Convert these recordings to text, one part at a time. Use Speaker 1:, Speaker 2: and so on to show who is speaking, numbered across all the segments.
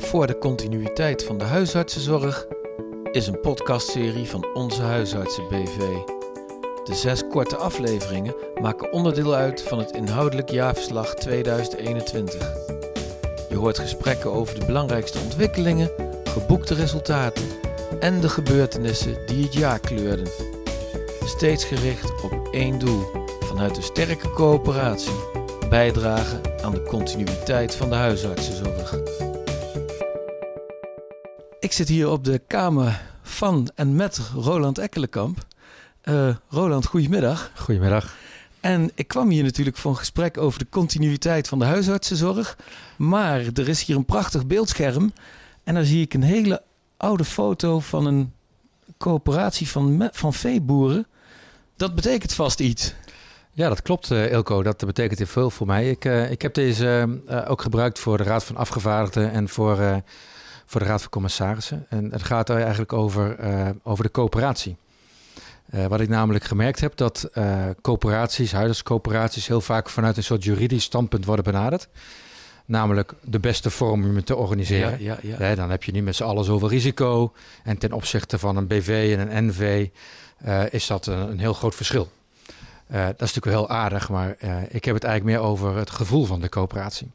Speaker 1: Voor de continuïteit van de huisartsenzorg is een podcastserie van Onze Huisartsen BV. De zes korte afleveringen maken onderdeel uit van het inhoudelijk jaarverslag 2021. Je hoort gesprekken over de belangrijkste ontwikkelingen, geboekte resultaten en de gebeurtenissen die het jaar kleurden. Steeds gericht op één doel: vanuit een sterke coöperatie bijdragen aan de continuïteit van de huisartsenzorg. Ik zit hier op de kamer van en met Roland Ekkelenkamp. Uh, Roland, goedemiddag.
Speaker 2: Goedemiddag.
Speaker 1: En ik kwam hier natuurlijk voor een gesprek over de continuïteit van de huisartsenzorg. Maar er is hier een prachtig beeldscherm. En dan zie ik een hele oude foto van een coöperatie van, van veeboeren. Dat betekent vast iets.
Speaker 2: Ja, dat klopt, uh, Ilko. Dat betekent heel veel voor mij. Ik, uh, ik heb deze uh, ook gebruikt voor de Raad van Afgevaardigden en voor, voor de Raad van Commissarissen. En het gaat eigenlijk over, over de coöperatie. wat ik namelijk gemerkt heb, dat coöperaties, huisartscoöperaties, heel vaak vanuit een soort juridisch standpunt worden benaderd. Namelijk de beste vorm om te organiseren. Ja, ja, ja. dan heb je niet met z'n allen zoveel risico. En ten opzichte van een BV en een NV is dat een, een heel groot verschil. Uh, dat is natuurlijk wel heel aardig, maar uh, ik heb het eigenlijk meer over het gevoel van de coöperatie.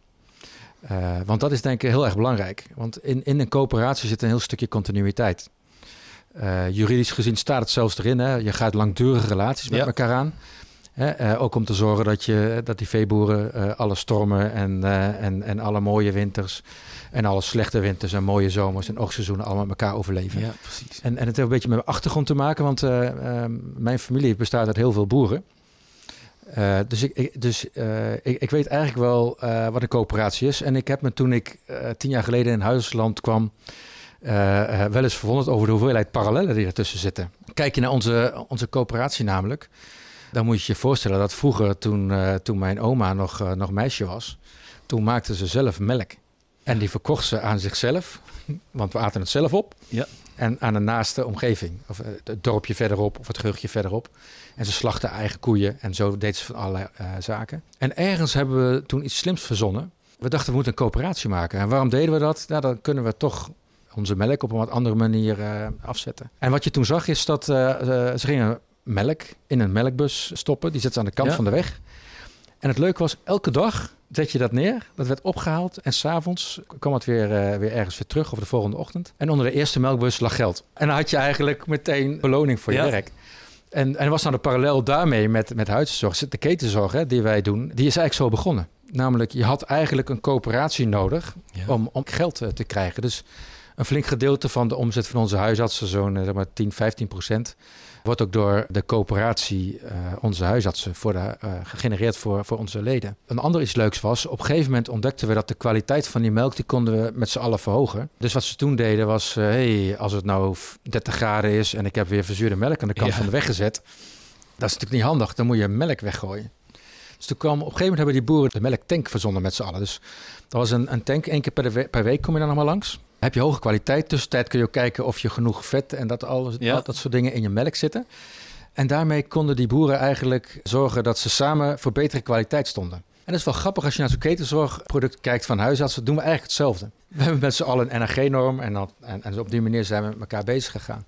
Speaker 2: Uh, want dat is denk ik heel erg belangrijk. Want in, in een coöperatie zit een heel stukje continuïteit. juridisch gezien staat het zelfs erin. Hè? Je gaat langdurige relaties met ja. elkaar aan. Hè? ook om te zorgen dat, je, dat die veeboeren alle stormen en, en, en alle mooie winters... en alle slechte winters en mooie zomers en oogseizoenen allemaal met elkaar overleven.
Speaker 1: Ja, precies.
Speaker 2: En, en het heeft een beetje met mijn achtergrond te maken, want mijn familie bestaat uit heel veel boeren. Uh, dus ik, dus, uh, ik, weet eigenlijk wel uh, wat een coöperatie is. En ik heb me toen ik tien jaar geleden in Huisland kwam... wel eens verwonderd over de hoeveelheid parallellen die ertussen zitten. Kijk je naar onze, onze coöperatie namelijk... dan moet je je voorstellen dat vroeger, toen, toen mijn oma nog, nog meisje was... toen maakte ze zelf melk. En die verkocht ze aan zichzelf, want we aten het zelf op. Ja. En aan de naaste omgeving, of het dorpje verderop of het gehuchtje verderop. En ze slachten eigen koeien en zo deed ze van allerlei uh, zaken. En ergens hebben we toen iets slims verzonnen. We dachten, we moeten een coöperatie maken. En waarom deden we dat? Nou, dan kunnen we toch onze melk op een wat andere manier uh, afzetten. En wat je toen zag is dat uh, ze gingen melk in een melkbus stoppen. Die zetten ze aan de kant ja. van de weg. En het leuke was, elke dag zet je dat neer. Dat werd opgehaald. En s'avonds kwam het weer, uh, weer ergens weer terug, of de volgende ochtend. En onder de eerste melkbus lag geld. En dan had je eigenlijk meteen beloning voor je ja. werk. En, en was nou de parallel daarmee met, met huiszorg, de ketenzorg hè, die wij doen, die is eigenlijk zo begonnen. Namelijk, je had eigenlijk een coöperatie nodig ja. om, om geld uh, te krijgen. Dus een flink gedeelte van de omzet van onze huisartsen, zo'n zeg maar 10, 15 procent, wordt ook door de coöperatie uh, onze huisartsen voor de, uh, gegenereerd voor, voor onze leden. Een ander iets leuks was, op een gegeven moment ontdekten we dat de kwaliteit van die melk, die konden we met z'n allen verhogen. Dus wat ze toen deden was, uh, hey, als het nou 30 graden is en ik heb weer verzuurde melk aan de kant ja. van de weg gezet, dat is natuurlijk niet handig, dan moet je melk weggooien. Dus toen kwam, op een gegeven moment hebben die boeren de melktank verzonnen met z'n allen. Dus dat was een, een tank, één keer per, we per week kom je dan nog maar langs heb je hoge kwaliteit. Tussentijd kun je ook kijken of je genoeg vet en dat, alles, ja. dat, dat soort dingen in je melk zitten. En daarmee konden die boeren eigenlijk zorgen dat ze samen voor betere kwaliteit stonden. En dat is wel grappig als je naar zo'n ketenzorgproduct kijkt van huisartsen. doen we eigenlijk hetzelfde. We hebben met z'n allen een NRG-norm en, en, en op die manier zijn we met elkaar bezig gegaan.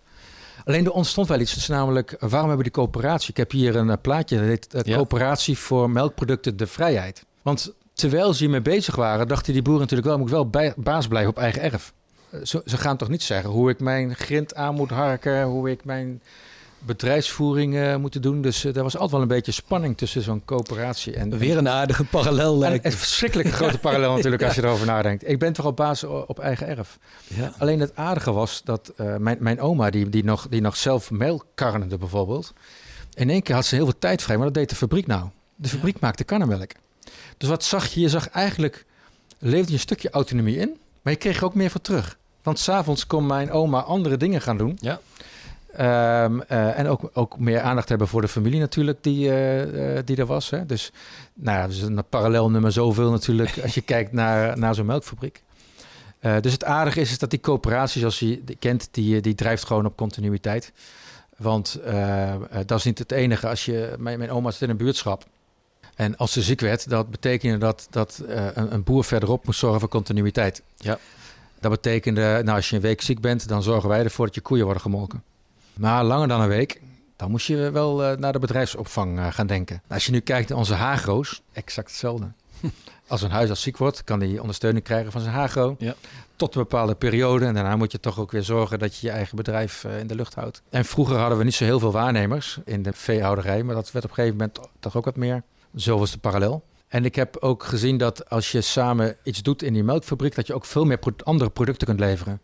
Speaker 2: Alleen er ontstond wel iets, dus namelijk waarom hebben we die coöperatie? Ik heb hier een plaatje, dat heet uh, ja. Coöperatie voor Melkproducten de Vrijheid. Want terwijl ze hiermee bezig waren, dachten die boeren natuurlijk wel, moet ik wel bij, baas blijven op eigen erf. Ze, ze, gaan toch niet zeggen hoe ik mijn grind aan moet harken, hoe ik mijn bedrijfsvoering uh, moet doen. Dus uh, er was altijd wel een beetje spanning tussen zo'n coöperatie en...
Speaker 1: Weer een aardige parallel lijkt
Speaker 2: Een verschrikkelijke grote parallel natuurlijk ja. als je erover nadenkt. Ik ben toch al baas op eigen erf. Ja. Alleen het aardige was dat uh, mijn, mijn oma, die, die, nog, die nog zelf meel karnende bijvoorbeeld... In één keer had ze heel veel tijd vrij, maar dat deed de fabriek nou. De fabriek ja. maakte kannenmelk. Dus wat zag je? Je zag eigenlijk, leefde je een stukje autonomie in... Maar je kreeg er ook meer voor terug. Want s'avonds kon mijn oma andere dingen gaan doen. Ja. Um, uh, en ook, ook meer aandacht hebben voor de familie natuurlijk die, uh, uh, die er was. Hè. Dus nou ja, dus een parallel nummer zoveel natuurlijk als je kijkt naar, naar zo'n melkfabriek. dus het aardige is, is dat die coöperatie zoals je kent, die, die drijft gewoon op continuïteit. Want dat is niet het enige. Als je, mijn, mijn oma zit in een buurtschap. En als ze ziek werd, dat betekende dat, dat een, een, boer verderop moest zorgen voor continuïteit. Ja. Dat betekende, nou, als je een week ziek bent, dan zorgen wij ervoor dat je koeien worden gemolken. Maar langer dan een week, dan moest je wel uh, naar de bedrijfsopvang uh, gaan denken. Nou, als je nu kijkt naar onze hagro's, exact hetzelfde. Als een huisarts ziek wordt, kan hij ondersteuning krijgen van zijn hagro.
Speaker 1: Ja.
Speaker 2: Tot een bepaalde periode. En daarna moet je toch ook weer zorgen dat je je eigen bedrijf uh, in de lucht houdt. En vroeger hadden we niet zo heel veel waarnemers in de veehouderij. Maar dat werd op een gegeven moment toch ook wat meer. Zo was de parallel. En ik heb ook gezien dat als je samen iets doet in die melkfabriek, dat je ook veel meer andere producten kunt leveren.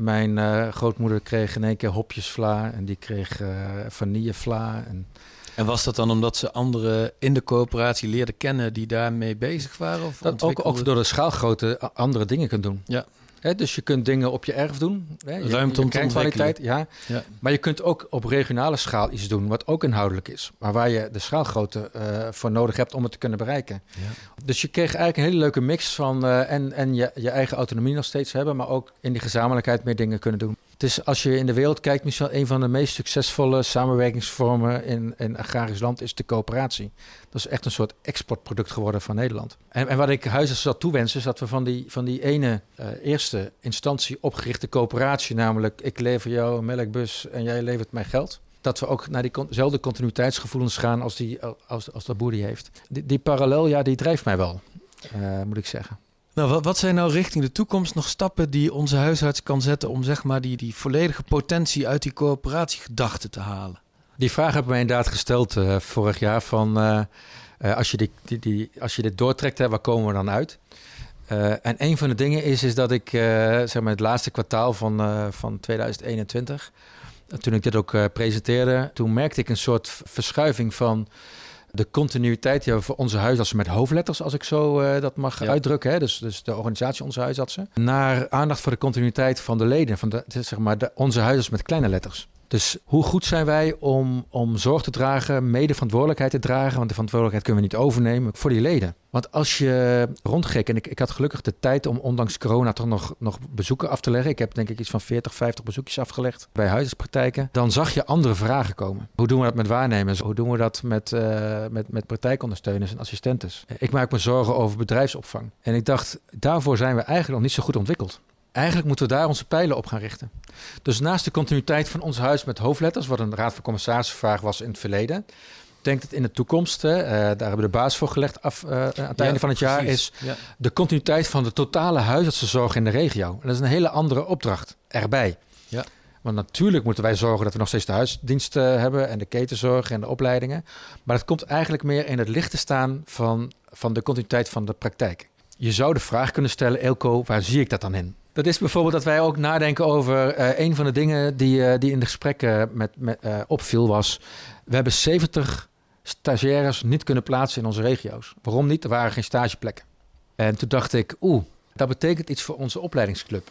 Speaker 2: Mijn uh, grootmoeder kreeg in één keer hopjesvla en die kreeg uh, vanillevla. En...
Speaker 1: en was dat dan omdat ze anderen in de coöperatie leerden kennen die daarmee bezig waren? Of
Speaker 2: dat ook, ook door de schaalgrootte andere dingen kunt doen.
Speaker 1: Ja.
Speaker 2: He, dus je kunt dingen op je erf doen. He, je,
Speaker 1: Ruimte om
Speaker 2: kwaliteit, ja.
Speaker 1: ja.
Speaker 2: Maar je kunt ook op regionale schaal iets doen, wat ook inhoudelijk is. Maar waar je de schaalgrootte uh, voor nodig hebt om het te kunnen bereiken.
Speaker 1: Ja.
Speaker 2: Dus je kreeg eigenlijk een hele leuke mix van uh, en, en je, je eigen autonomie nog steeds hebben, maar ook in die gezamenlijkheid meer dingen kunnen doen. Het is als je in de wereld kijkt, misschien een van de meest succesvolle samenwerkingsvormen in, agrarisch land is de coöperatie. Dat is echt een soort exportproduct geworden van Nederland. En, en wat ik huisarts zou toewensen, is dat we van die, van die ene uh, eerste instantie opgerichte coöperatie, namelijk ik lever jou melkbus en jij levert mij geld. Dat we ook naar diezelfde continuïteitsgevoelens gaan als, die, als, als dat boer die heeft. Die, die parallel, ja, die drijft mij wel, uh, moet ik zeggen.
Speaker 1: Nou, wat, wat, zijn nou richting de toekomst nog stappen die onze huisarts kan zetten om zeg maar die, die volledige potentie uit die coöperatiegedachte te halen?
Speaker 2: Die vraag hebben wij inderdaad gesteld uh, vorig jaar van uh, uh, als, je die, die, als je dit doortrekt, hè, waar komen we dan uit? en een van de dingen is, is dat ik zeg maar het laatste kwartaal van, van 2021, toen ik dit ook presenteerde, toen merkte ik een soort verschuiving van de continuïteit die we voor onze huisartsen met hoofdletters, als ik zo uh, dat mag ja. uitdrukken, hè? Dus, dus de organisatie onze huisartsen, naar aandacht voor de continuïteit van de leden, van de, zeg maar de, onze huisartsen met kleine letters. Dus hoe goed zijn wij om, om zorg te dragen, mede verantwoordelijkheid te dragen, want de verantwoordelijkheid kunnen we niet overnemen voor die leden. Want als je rondgek, en ik, ik had gelukkig de tijd om ondanks corona toch nog, nog bezoeken af te leggen. Ik heb denk ik iets van 40, 50 bezoekjes afgelegd bij huisartspraktijken. Dan zag je andere vragen komen. Hoe doen we dat met waarnemers? Hoe doen we dat met, uh, met, met praktijkondersteuners en assistentes? Ik maak me zorgen over bedrijfsopvang. En ik dacht, daarvoor zijn we eigenlijk nog niet zo goed ontwikkeld. Eigenlijk moeten we daar onze pijlen op gaan richten. Dus naast de continuïteit van ons huis met hoofdletters, wat een raad van commissarissen vraag was in het verleden, denk dat in de toekomst, uh, daar hebben we de basis voor gelegd af, uh, aan het ja, einde van het jaar, is
Speaker 1: ja.
Speaker 2: de continuïteit van de totale huisartsenzorg in de regio. En dat is een hele andere opdracht erbij.
Speaker 1: Ja.
Speaker 2: Want natuurlijk moeten wij zorgen dat we nog steeds de huisdiensten hebben en de ketenzorg en de opleidingen. Maar het komt eigenlijk meer in het licht te staan van, van de continuïteit van de praktijk. Je zou de vraag kunnen stellen, Elko, waar zie ik dat dan in? Dat is bijvoorbeeld dat wij ook nadenken over uh, een van de dingen die, uh, die in de gesprekken met, met, uh, opviel was. We hebben 70 stagiaires niet kunnen plaatsen in onze regio's. Waarom niet? Er waren geen stageplekken. En toen dacht ik, oeh, dat betekent iets voor onze opleidingsclub.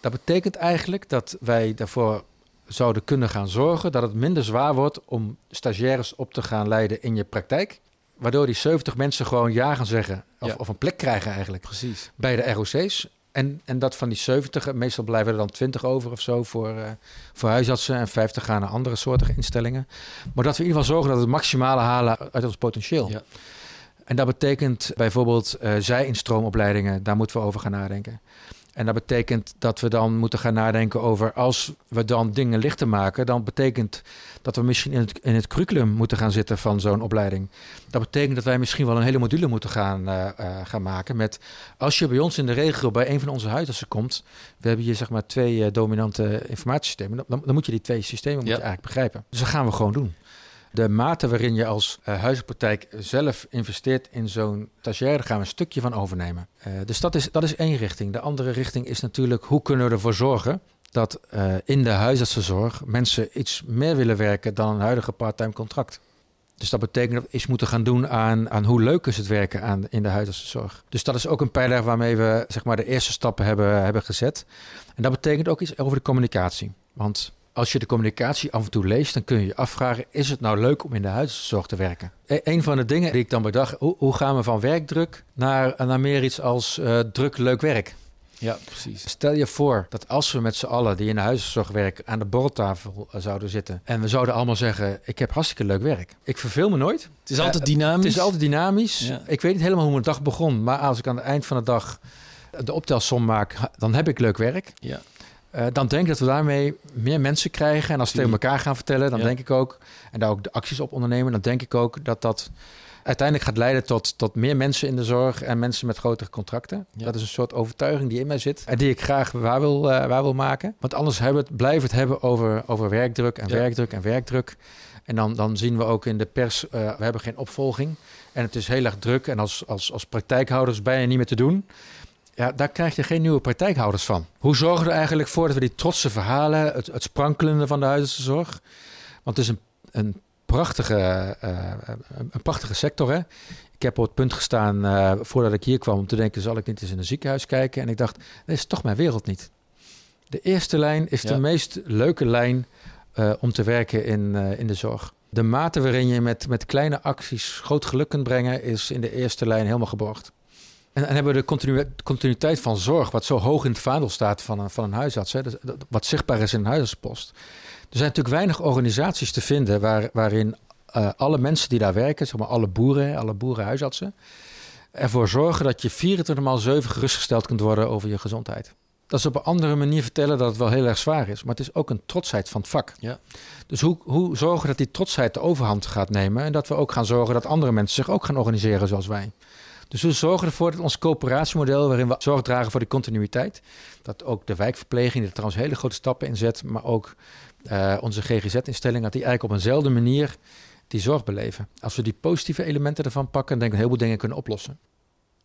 Speaker 2: Dat betekent eigenlijk dat wij daarvoor zouden kunnen gaan zorgen dat het minder zwaar wordt om stagiaires op te gaan leiden in je praktijk. Waardoor die 70 mensen gewoon ja gaan zeggen. Of,
Speaker 1: Ja.
Speaker 2: of een plek krijgen eigenlijk.
Speaker 1: Precies.
Speaker 2: Bij de ROC's. En, en dat van die 70, meestal blijven er dan 20 over of zo voor, uh, voor huisartsen. En 50 gaan naar andere soorten instellingen. Maar dat we in ieder geval zorgen dat we het maximale halen uit ons potentieel.
Speaker 1: Ja.
Speaker 2: En dat betekent bijvoorbeeld uh, zij-instroomopleidingen. Daar moeten we over gaan nadenken. En dat betekent dat we dan moeten gaan nadenken over als we dan dingen lichter maken, dan betekent dat we misschien in het, in het curriculum moeten gaan zitten van zo'n opleiding. Dat betekent dat wij misschien wel een hele module moeten gaan, uh, uh, gaan maken met als je bij ons in de regio bij een van onze huisartsen komt, we hebben hier zeg maar twee uh, dominante informatiesystemen, dan, dan, moet je die twee systemen moet
Speaker 1: Ja.
Speaker 2: je eigenlijk begrijpen. Dus dat gaan we gewoon doen. De mate waarin je als uh, zelf investeert in zo'n stagiair, gaan we een stukje van overnemen. Uh, dus dat is, dat is één richting. De andere richting is natuurlijk hoe kunnen we ervoor zorgen dat uh, in de huisartsenzorg mensen iets meer willen werken dan een huidige parttime contract. Dus dat betekent dat we iets moeten gaan doen aan, aan hoe leuk is het werken aan, in de huisartsenzorg. Dus dat is ook een pijler waarmee we zeg maar, de eerste stappen hebben, hebben gezet. En dat betekent ook iets over de communicatie. Want als je de communicatie af en toe leest, dan kun je je afvragen: is het nou leuk om in de huiszorg te werken? E een van de dingen die ik dan bedacht: hoe, hoe gaan we van werkdruk naar, naar meer iets als uh, druk, leuk werk?
Speaker 1: Ja, precies.
Speaker 2: Stel je voor dat als we met z'n allen die in de huiszorg werken aan de borreltafel uh, zouden zitten en we zouden allemaal zeggen: ik heb hartstikke leuk werk. Ik verveel me nooit.
Speaker 1: Het is altijd uh, dynamisch.
Speaker 2: Het is altijd dynamisch.
Speaker 1: Ja.
Speaker 2: Ik weet niet helemaal hoe mijn dag begon, maar als ik aan het eind van de dag de optelsom maak, dan heb ik leuk werk.
Speaker 1: Ja.
Speaker 2: Uh, dan denk ik dat we daarmee meer mensen krijgen. En als ze tegen elkaar gaan vertellen, dan denk ik ook, en daar ook de acties op ondernemen, dan denk ik ook dat dat uiteindelijk gaat leiden tot, tot meer mensen in de zorg en mensen met grotere contracten. Dat is een soort overtuiging die in mij zit en die ik graag waar wil, uh, waar wil maken. Want anders hebben het, blijven het hebben over, over werkdruk en werkdruk en werkdruk. En dan, dan zien we ook in de pers, uh, we hebben geen opvolging. En het is heel erg druk en als, als, als praktijkhouders bijna niet meer te doen. Ja, daar krijg je geen nieuwe praktijkhouders van. Hoe zorgen we er eigenlijk voor dat we die trotse verhalen, het, het sprankelende van de huisartsenzorg... Want het is een, een, prachtige, uh, een prachtige sector, hè? Ik heb op het punt gestaan uh, voordat ik hier kwam om te denken... zal ik niet eens in een ziekenhuis kijken? En ik dacht, dat is toch mijn wereld niet. De eerste lijn is ja. de meest leuke lijn uh, om te werken in, in de zorg. De mate waarin je met, met kleine acties groot geluk kunt brengen... is in de eerste lijn helemaal geborgd. En, en hebben we de continu, continuïteit van zorg, wat zo hoog in het vaandel staat van een, van een huisarts, hè, dus, wat zichtbaar is in een huisartspost. Er zijn natuurlijk weinig organisaties te vinden waar, waarin uh, alle mensen die daar werken, zeg maar alle boeren, alle boerenhuisartsen, ervoor zorgen dat je 24 maal 7 gerustgesteld kunt worden over je gezondheid. Dat is op een andere manier vertellen dat het wel heel erg zwaar is, maar het is ook een trotsheid van het vak.
Speaker 1: Ja.
Speaker 2: Dus hoe, hoe zorgen dat die trotsheid de overhand gaat nemen en dat we ook gaan zorgen dat andere mensen zich ook gaan organiseren zoals wij. Dus we zorgen ervoor dat ons coöperatiemodel, waarin we zorg dragen voor de continuïteit, dat ook de wijkverpleging, die er trouwens hele grote stappen in zet, maar ook uh, onze GGZ-instellingen, dat die eigenlijk op eenzelfde manier die zorg beleven. Als we die positieve elementen ervan pakken, denk ik een heleboel dingen kunnen oplossen.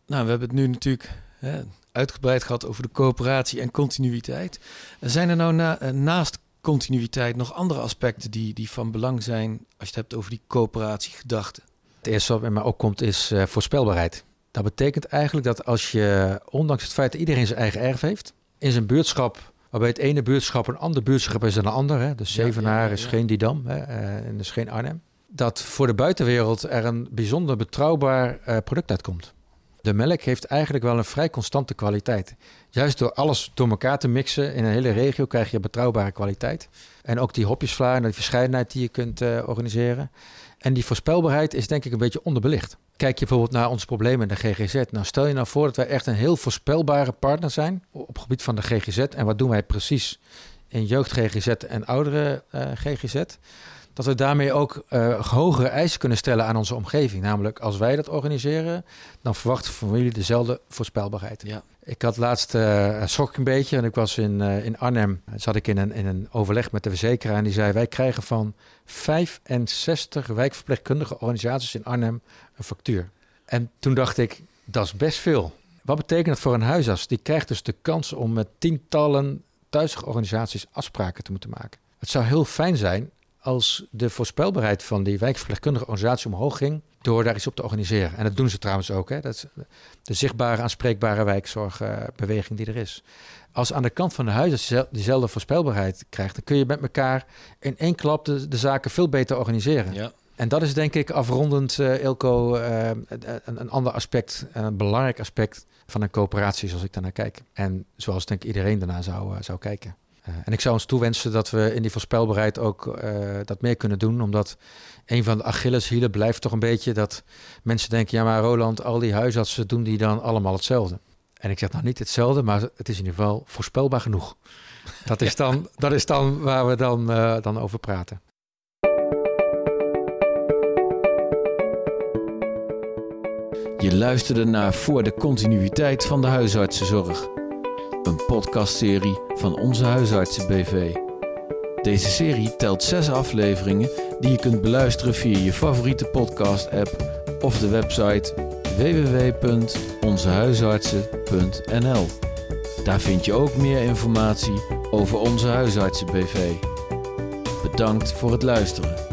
Speaker 1: Nou, we hebben het nu natuurlijk hè, uitgebreid gehad over de coöperatie en continuïteit. Zijn er nou na, naast continuïteit nog andere aspecten die, die van belang zijn als je het hebt over die coöperatiegedachte?
Speaker 2: Het eerste wat in mij opkomt is uh, voorspelbaarheid. Dat betekent eigenlijk dat als je, ondanks het feit dat iedereen zijn eigen erf heeft, in zijn buurtschap, waarbij het ene buurtschap een ander buurtschap is dan een ander, hè, dus Zevenaar ja, ja, ja, is geen Didam hè, uh, en is geen Arnhem, dat voor de buitenwereld er een bijzonder betrouwbaar uh, product uitkomt. De melk heeft eigenlijk wel een vrij constante kwaliteit. Juist door alles door elkaar te mixen in een hele regio krijg je betrouwbare kwaliteit. En ook die hopjesvlaar en die verscheidenheid die je kunt uh, organiseren. En die voorspelbaarheid is denk ik een beetje onderbelicht. Kijk je bijvoorbeeld naar ons probleem in de GGZ. Nou, stel je nou voor dat wij echt een heel voorspelbare partner zijn op het gebied van de GGZ. En wat doen wij precies in jeugd GGZ en oudere uh, GGZ? Dat we daarmee ook uh, hogere eisen kunnen stellen aan onze omgeving. Namelijk, als wij dat organiseren, dan verwacht de familie dezelfde voorspelbaarheid.
Speaker 1: Ja.
Speaker 2: Ik had laatst, uh, schrok ik een beetje, en ik was in, uh, in Arnhem. Zat ik in een, in een overleg met de verzekeraar en die zei... wij krijgen van 65 wijkverpleegkundige organisaties in Arnhem een factuur. En toen dacht ik, dat is best veel. Wat betekent dat voor een huisarts? Die krijgt dus de kans om met tientallen thuisige organisaties afspraken te moeten maken. Het zou heel fijn zijn als de voorspelbaarheid van die wijkverpleegkundige organisatie omhoog ging door daar iets op te organiseren. En dat doen ze trouwens ook. Hè? Dat is de zichtbare, aanspreekbare wijkzorgbeweging die er is. Als aan de kant van de huizen diezelfde voorspelbaarheid krijgt, dan kun je met elkaar in één klap de, de zaken veel beter organiseren.
Speaker 1: Ja.
Speaker 2: En dat is denk ik afrondend, uh, Ilko, uh, een, een, ander aspect, een belangrijk aspect van een coöperatie zoals ik daarnaar kijk. En zoals denk ik iedereen daarna zou, uh, zou kijken. Uh, en ik zou ons toewensen dat we in die voorspelbaarheid ook uh, dat meer kunnen doen. Omdat een van de Achilleshielen blijft toch een beetje dat mensen denken... ja, maar Roland, al die huisartsen doen die dan allemaal hetzelfde. En ik zeg nou niet hetzelfde, maar het is in ieder geval voorspelbaar genoeg. Dat is dan, dat is dan waar we dan, uh, dan over praten.
Speaker 1: Je luisterde naar Voor de continuïteit van de huisartsenzorg een podcastserie van Onze Huisartsen BV. Deze serie telt zes afleveringen die je kunt beluisteren via je favoriete podcast-app of de website www.onzehuisartsen.nl. Daar vind je ook meer informatie over Onze Huisartsen BV. Bedankt voor het luisteren.